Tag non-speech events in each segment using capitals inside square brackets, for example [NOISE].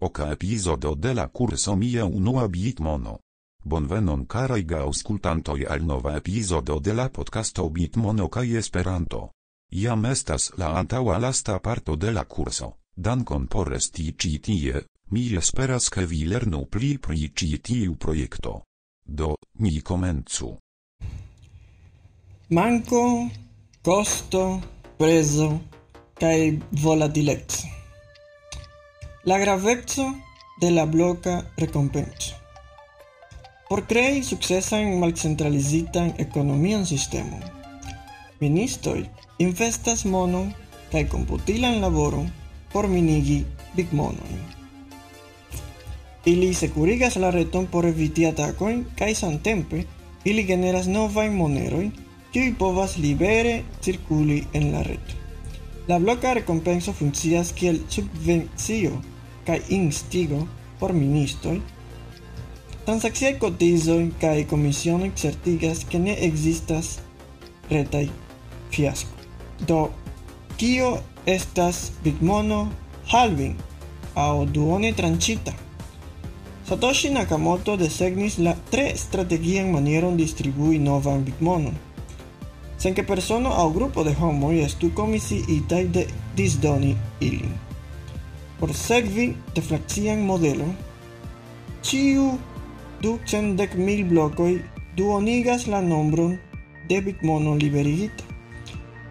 Oka epizodo de la curso mia unua bitmono. Bonvenon caraj gaŭskultantoj al nova epizodo de la podcasto Bitmono kaj Esperanto. Jam estas la antaŭa lasta parto de la kurso. Dankon por resti ĉi tie, mi esperas ke vi lernu pli pri ĉi tiu projekto. Do, ni komencu. Manko, kosto, prezo kaj volatileco. La gravezzo de la bloca recompensa. Por crei succesan malcentralizitan ekonomian sistemon. Ministoj investas monon kaj komputilan laboron por minigi bigmonojn. Ili sekurigas la reton por eviti atakojn kaj samtempe ili generas novajn monerojn kiuj povas libere cirkuli en la reto. La bloca recompenso funkcias kiel subvencio instigo por ministoj. Transakciaj cotizoj kaj komisionoj certigas ke ne ekzistas retaj fiasko. Do, kio estas Bitmono halving aŭ duone tranĉita? Satoshi Nakamoto desegnis la tre strategian manieron distribui novan Bitmonon. Sen que persono aŭ grupo de homoj estu komisiitaj de disdoni ilin. Por sekvi deflacian modelo, ĉiu du cendek mil blokoj duonigas la nombron de bitmono liberigita.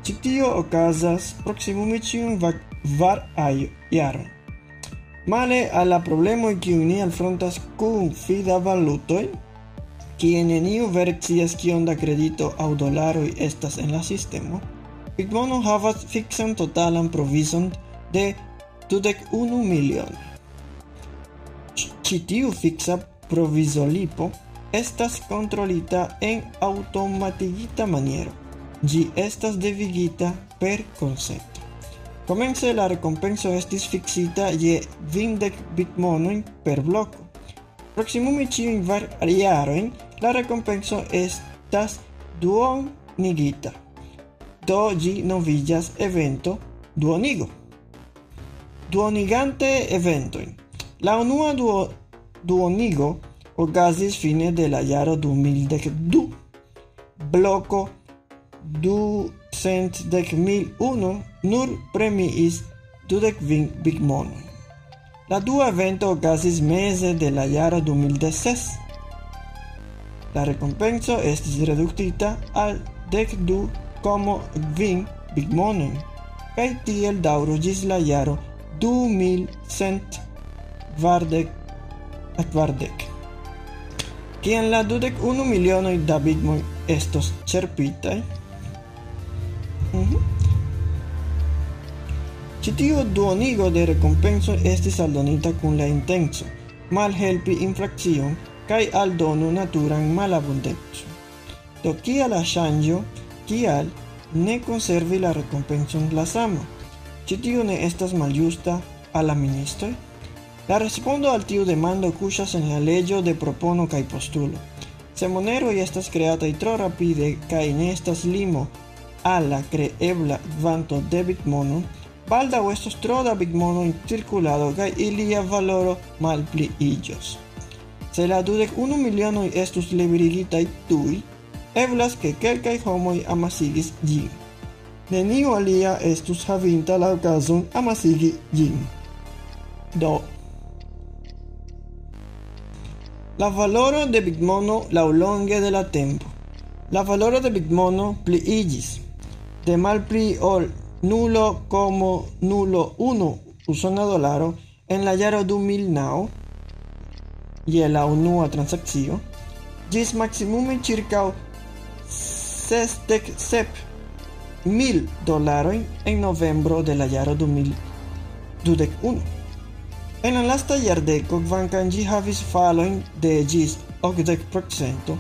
Ĉi tio okazas proksimume ĉiun kvar jaron. Male al la problemoj kiujn ni alfrontas kun fida valutoj, kie neniu vere scias kiom da kredito aŭ dolaroj estas en la sistemo, Bitmono havas fiksan totalan provizon de dudek unu milion. Ĉi tiu fiksa provizolipo estas kontrolita en aŭtomatigita maniero. Ĝi estas devigita per konsento. Komence la rekompenso estis fiksita je vindek bitmonojn per bloko. Proksimume ĉiujn kvar la rekompenso estas duonigita. Do ĝi noviĝas evento duonigo duonigante eventoin. La unua duo, duonigo okazis fine de la jaro 2012. Bloko 210.001 nur premiis dudek vin bigmonoj. La dua evento okazis mese de la jaro 2016. La recompenso estis reductita al dek du como vin bigmonojn kaj tiel daŭru ĝis la jaro 2020. Mil cent vardec at vardec. Kian la dudec unu milionoi da estos? Mm -hmm. Citiu duonigo de recompenso estis aldonita cun la intenso, mal helpi infraccion, cae aldonu naturan malabundenzo. Do kia la shangio, kial ne conservi la recompenson la samo? Ĉi tio ne estas maljusta al la ministroj? La respondo al tiu demando kuŝas en la leĝo de propono kaj postulo. Moneroj estas kreataj tro rapide kaj ne estas limo al la kreebla kvanto de bitmono, baldaŭ estos tro da bitmono en cirkulado kaj ilia valoro malpliiĝos. Se la dudek unu milionoj estus liberigitaj tuj, eblas ke kelkaj homoj amasigis ĝin neniu alia estus havinta la okazon amasigi ĝin. Do, la valoro de bitmono laŭlonge de la tempo. La valoro de bitmono pliiĝis de malpli ol nulo como nulo unu usona dolaro en la jaro 2009 je la unua transakcio ĝis maksimume ĉirkaŭ sesdek sep mil dolarojn en novembro de la jaro 2021. En la lasta jardeko, kvankam ĝi havis falojn de ĝis 80%,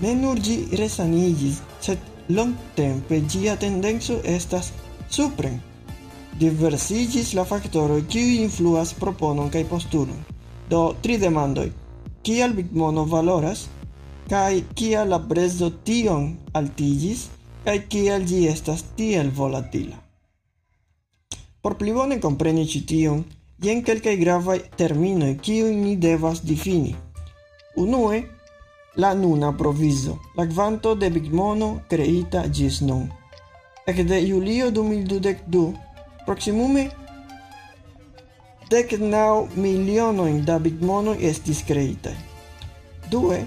ne nur ĝi resaniĝis, sed longtempe ĝia tendenco estas supren. Diversiĝis la faktoroj kiuj influas proponon kaj postulon. Do tri demandoj: kial bitmono valoras kaj kial la prezo tion altiĝis? kaj kiel ĝi estas tiel volatila. Por pli bone kompreni ĉi tion, jen kelkaj gravaj terminoj kiujn ni devas difini. Unue, la nuna provizo, la kvanto de bigmono kreita ĝis nun. Ekde julio 2022, proksimume dek naŭ milionojn da bigmonoj estis kreitaj. Due,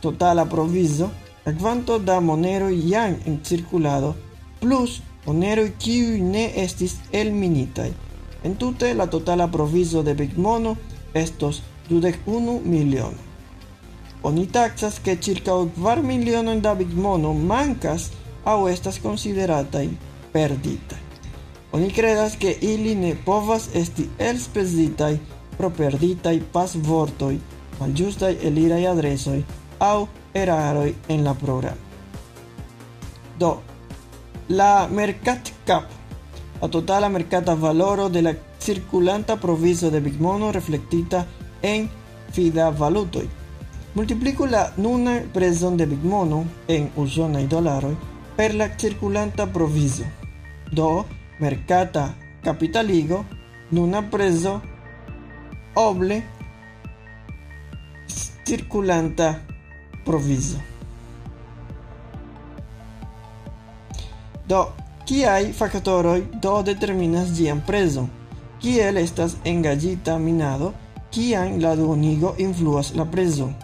totala provizo la kvanto da moneroj jam en circulado, plus moneroj kiuj ne estis elminitaj. En tute la totala provizo de bigmono estos 21 miliono. Oni taxas che circa 4 milionojn da bigmono mancas aŭ estas konsiderataj perditaj. Oni credas che ili ne povas esti elspezitaj pro perditaj pasvortoj, maljustaj elirai adresoj aŭ eraroj en la programo. Do, la mercat cap, la totala mercata valoro de la circulanta proviso de bigmono reflectita en fida valutoi. Multiplico la nuna prezon de bigmono en usonaj dolaroj per la circulanta proviso. Do, mercata capitaligo nuna prezo oble circulanta proviso. Do, kiaj faktoroj do determinas ĝian prezon? Kiel estas engagita minado, kiam la duonigo influas la prezon?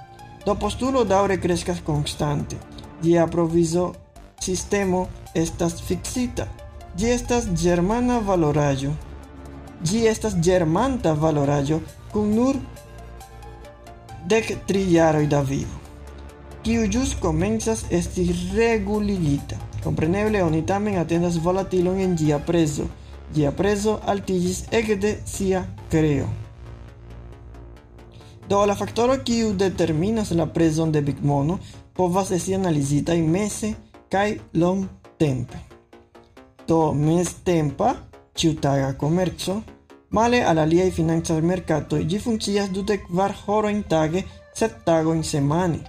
Do postulo daŭre kreskas konstante. Ĝia provizo sistemo estas fiksita. Ĝi estas germana valoraĵo. Ĝi estas germanta valoraĵo kun nur dek tri jaroj da vivo, kiu ĵus komencas esti reguligita. Kompreneble oni tamen atendas volatilon en ĝia prezo. Ĝia prezo altiĝis ekde sia kreo. Do la faktoro kiu determinas la prezon de bigmono povas esti analizitaj mese kaj longtempe do mes tempa ciutaga comerzo, male al aliai finanza mercato gi funccias dute kvar horo in tage, set tago in semane.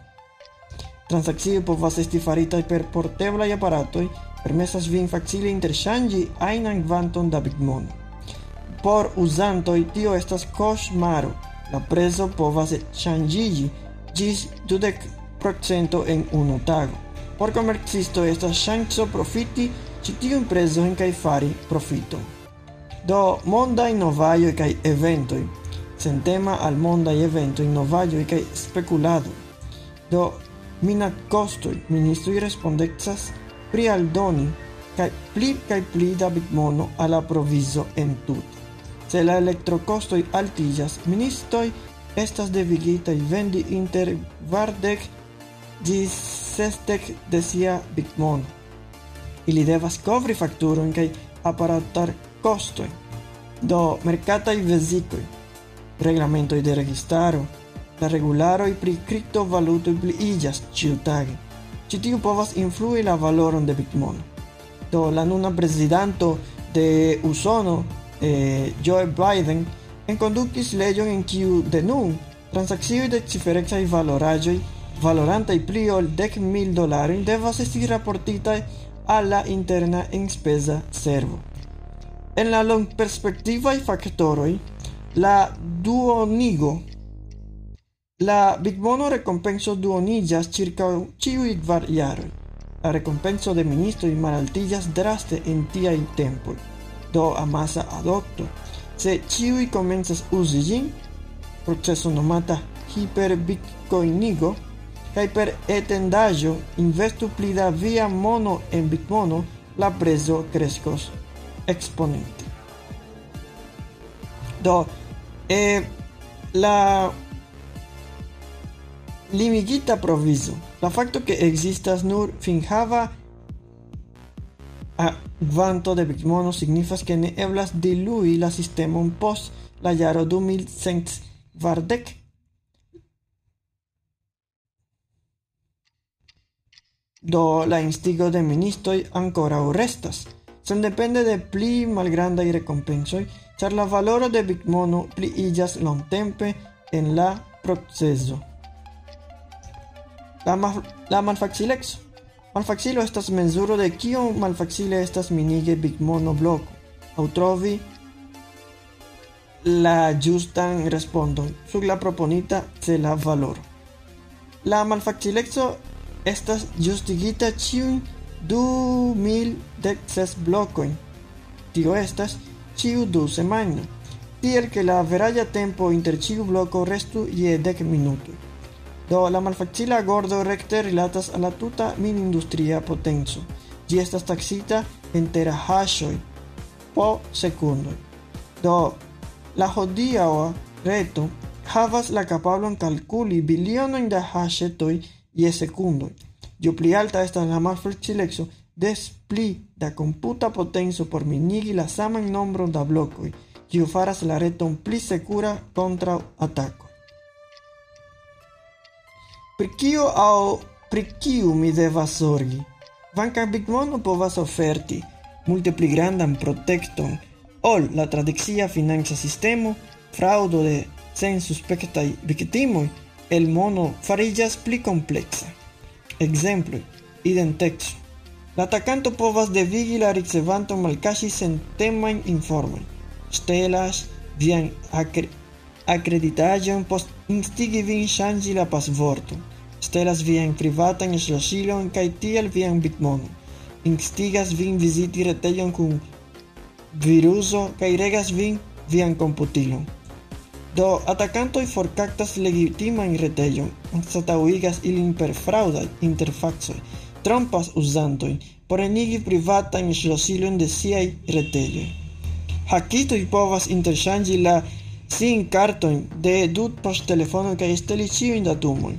Transakcio povas esti farita per porteblaj aparatoj, permesas vin facile interŝanĝi ajnan kvanton da bitmono. Por uzantoj tio estas koŝmaro. La prezo povas ŝanĝiĝi ĝis dudek procento en unu tago. Por komercisto estas ŝanco profiti ĉi tiun prezojn kaj fari profito. Do mondaj novaĵoj kaj eventoj. Sentema al mondaj eventoj, novaĵoj kaj spekulado. Do mina costoi ministrui respondexas pri aldoni kaj pli kaj pli da bitmono al provizo en tut. Se la electrocostoi altiĝas, ministoj estas devigitaj vendi inter kvardek ĝis sesdek de sia bitmono. Ili devas kovri fakturojn kai aparatar costoi, do mercatai vesicoi, reglamentoi de registaro, La regularoj pri kriptovalutoj pliiĝas ĉiutage. Ĉi tiu povas influi la valoron de bitmono. Do la nuna prezidanto de Usono, eh, Joe Biden, enkondukis leĝon en kiu de nun transakcioj de ciferecaj valoraĵoj valorantaj pli ol dek mil dolarojn devas esti raportitaj alla la interna enspeza servo. En la long longperspektivaj factoroi, la duonigo la bigmono recompenso duonillas circa ciu y var La recompenso de ministro y malaltillas draste en tia y tempo. Do amasa adopto. Se ciu y comenzas usi proceso nomata hiperbitcoinigo, kaj per etendaĵo investu pli da via mono en bitmono, la prezo kreskos exponente. Do, eh, la limigita proviso, la facto que existas nur finjava a kvanto de bitmono signifas que ne eblas dilui la sistemon post la jaro 2100 vardek do la instigo de ministoi ancora restas. Sen depende de pli malgrandai recompensoi, char la valoro de bitmono pli illas longtempe en la proceso. La, ma la malfacilexo. Malfacilo estas mensuro de kio malfacile estas minige bitmono bloco. Au trovi la ĝustan respondon sur la proponita cela valoro. La malfacileco estas ĝustigita ĉiujn du mil dek ses blokojn. Tio estas ĉiu du semajnoj, tiel ke la veraja tempo inter ĉiu bloko restu je dek minutoj. Do la malfacila gordo recte rilatas a la tuta min industria potenzo. Gi estas taxita en terahashoi po secundo. Do la hodiaŭa reto havas la capablon calculi bilionojn da hashetoj je sekundoj. Ju pli alta estas la malfacileco, des pli da computa potenzo por minigi la saman nombron da blokoj, kiu faras la reton pli sekura kontraŭ atako. pri kio aŭ pri kiu mi devas zorgi. Kvankam Bigmono povas oferti multe pli grandan protekton ol la tradicia financa sistemo, fraudo de sen suspektaj viktimoj, el mono fariĝas pli kompleksa. Ekzemploj: identeco. La atacanto povas devigi la ricevanton malkaŝi sentemajn informojn, ŝtelas vian akreditaĵon post instigi vin ŝanĝi la pasvorton stelas vian privatan ŝlosilon kaj tiel vian bitmonon, instigas vin viziti retejon kun viruso kaj regas vin vian komputilon. Do atakantoj forkaptas legitiman retejon, anstataŭigas ilin per fraŭdaj interfacoj, trompas uzantojn por enigi privatan ŝlosilon de siaj retejoj. Hakitoj povas interŝanĝi la sin kartojn de du poŝtelefono kaj steli ĉiujn datumojn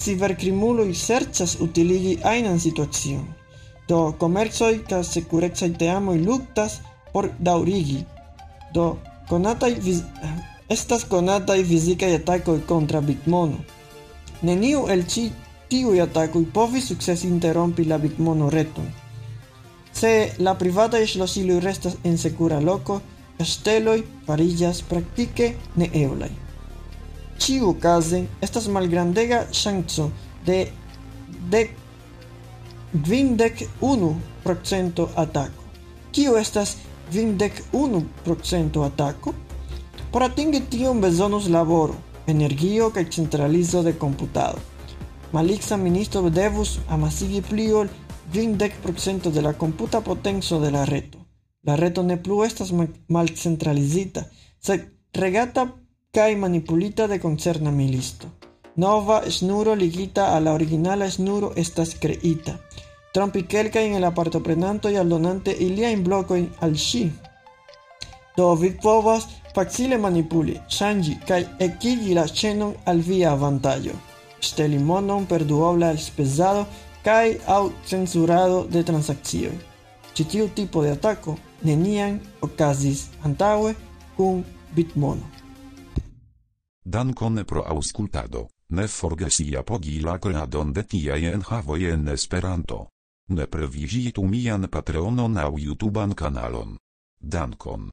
cibercrimuloj serĉas utiligi ajnan situacion. Do komercoj kaj sekurecaj teamoj luktas por daŭrigi. Do konataj viz... [CLEARS THROAT] estas konataj fizikaj atakoj kontraŭ Bitmono. Neniu el ĉi tiuj atakoj povis sukcese interrompi la Bitmono reton. Se la privataj ŝlosiloj restas en sekura loko, parillas fariĝas praktike eulai. Eblaj. Ĉiu okaze estas malgrandega ŝanco de dek kvindek unu procento atako. Kio estas kvindek unu procento atako? Por atingi tion bezonus laboro, energio kaj centralizo de komputado. Malixa ministro devus amasigi pli ol kvindek procento de la computa potenco de la reto. La reto ne plu estas mal centralizita, sed regata kaj manipulita de concerna milisto. Nova snuro ligita a la originala snuro estas creita. Trompi kelkajn el la partoprenantoj aldonante iliajn blokojn al ŝi. Do vi povas facile manipuli, ŝanĝi kaj ekigi la ĉenon al via avantaĝo. Ŝteli monon per duobla elspezado kaj aŭ cenzurado de transakcioj. Ĉi tipo de atako nenian okazis antaŭe kun Bitmono. Dankon pro aŭskultado. Ne forgesi apogi la kreadon de tiaj enhavoj en Esperanto. Ne previzitu mian Patreonon aŭ YouTuban kanalon. Dankon.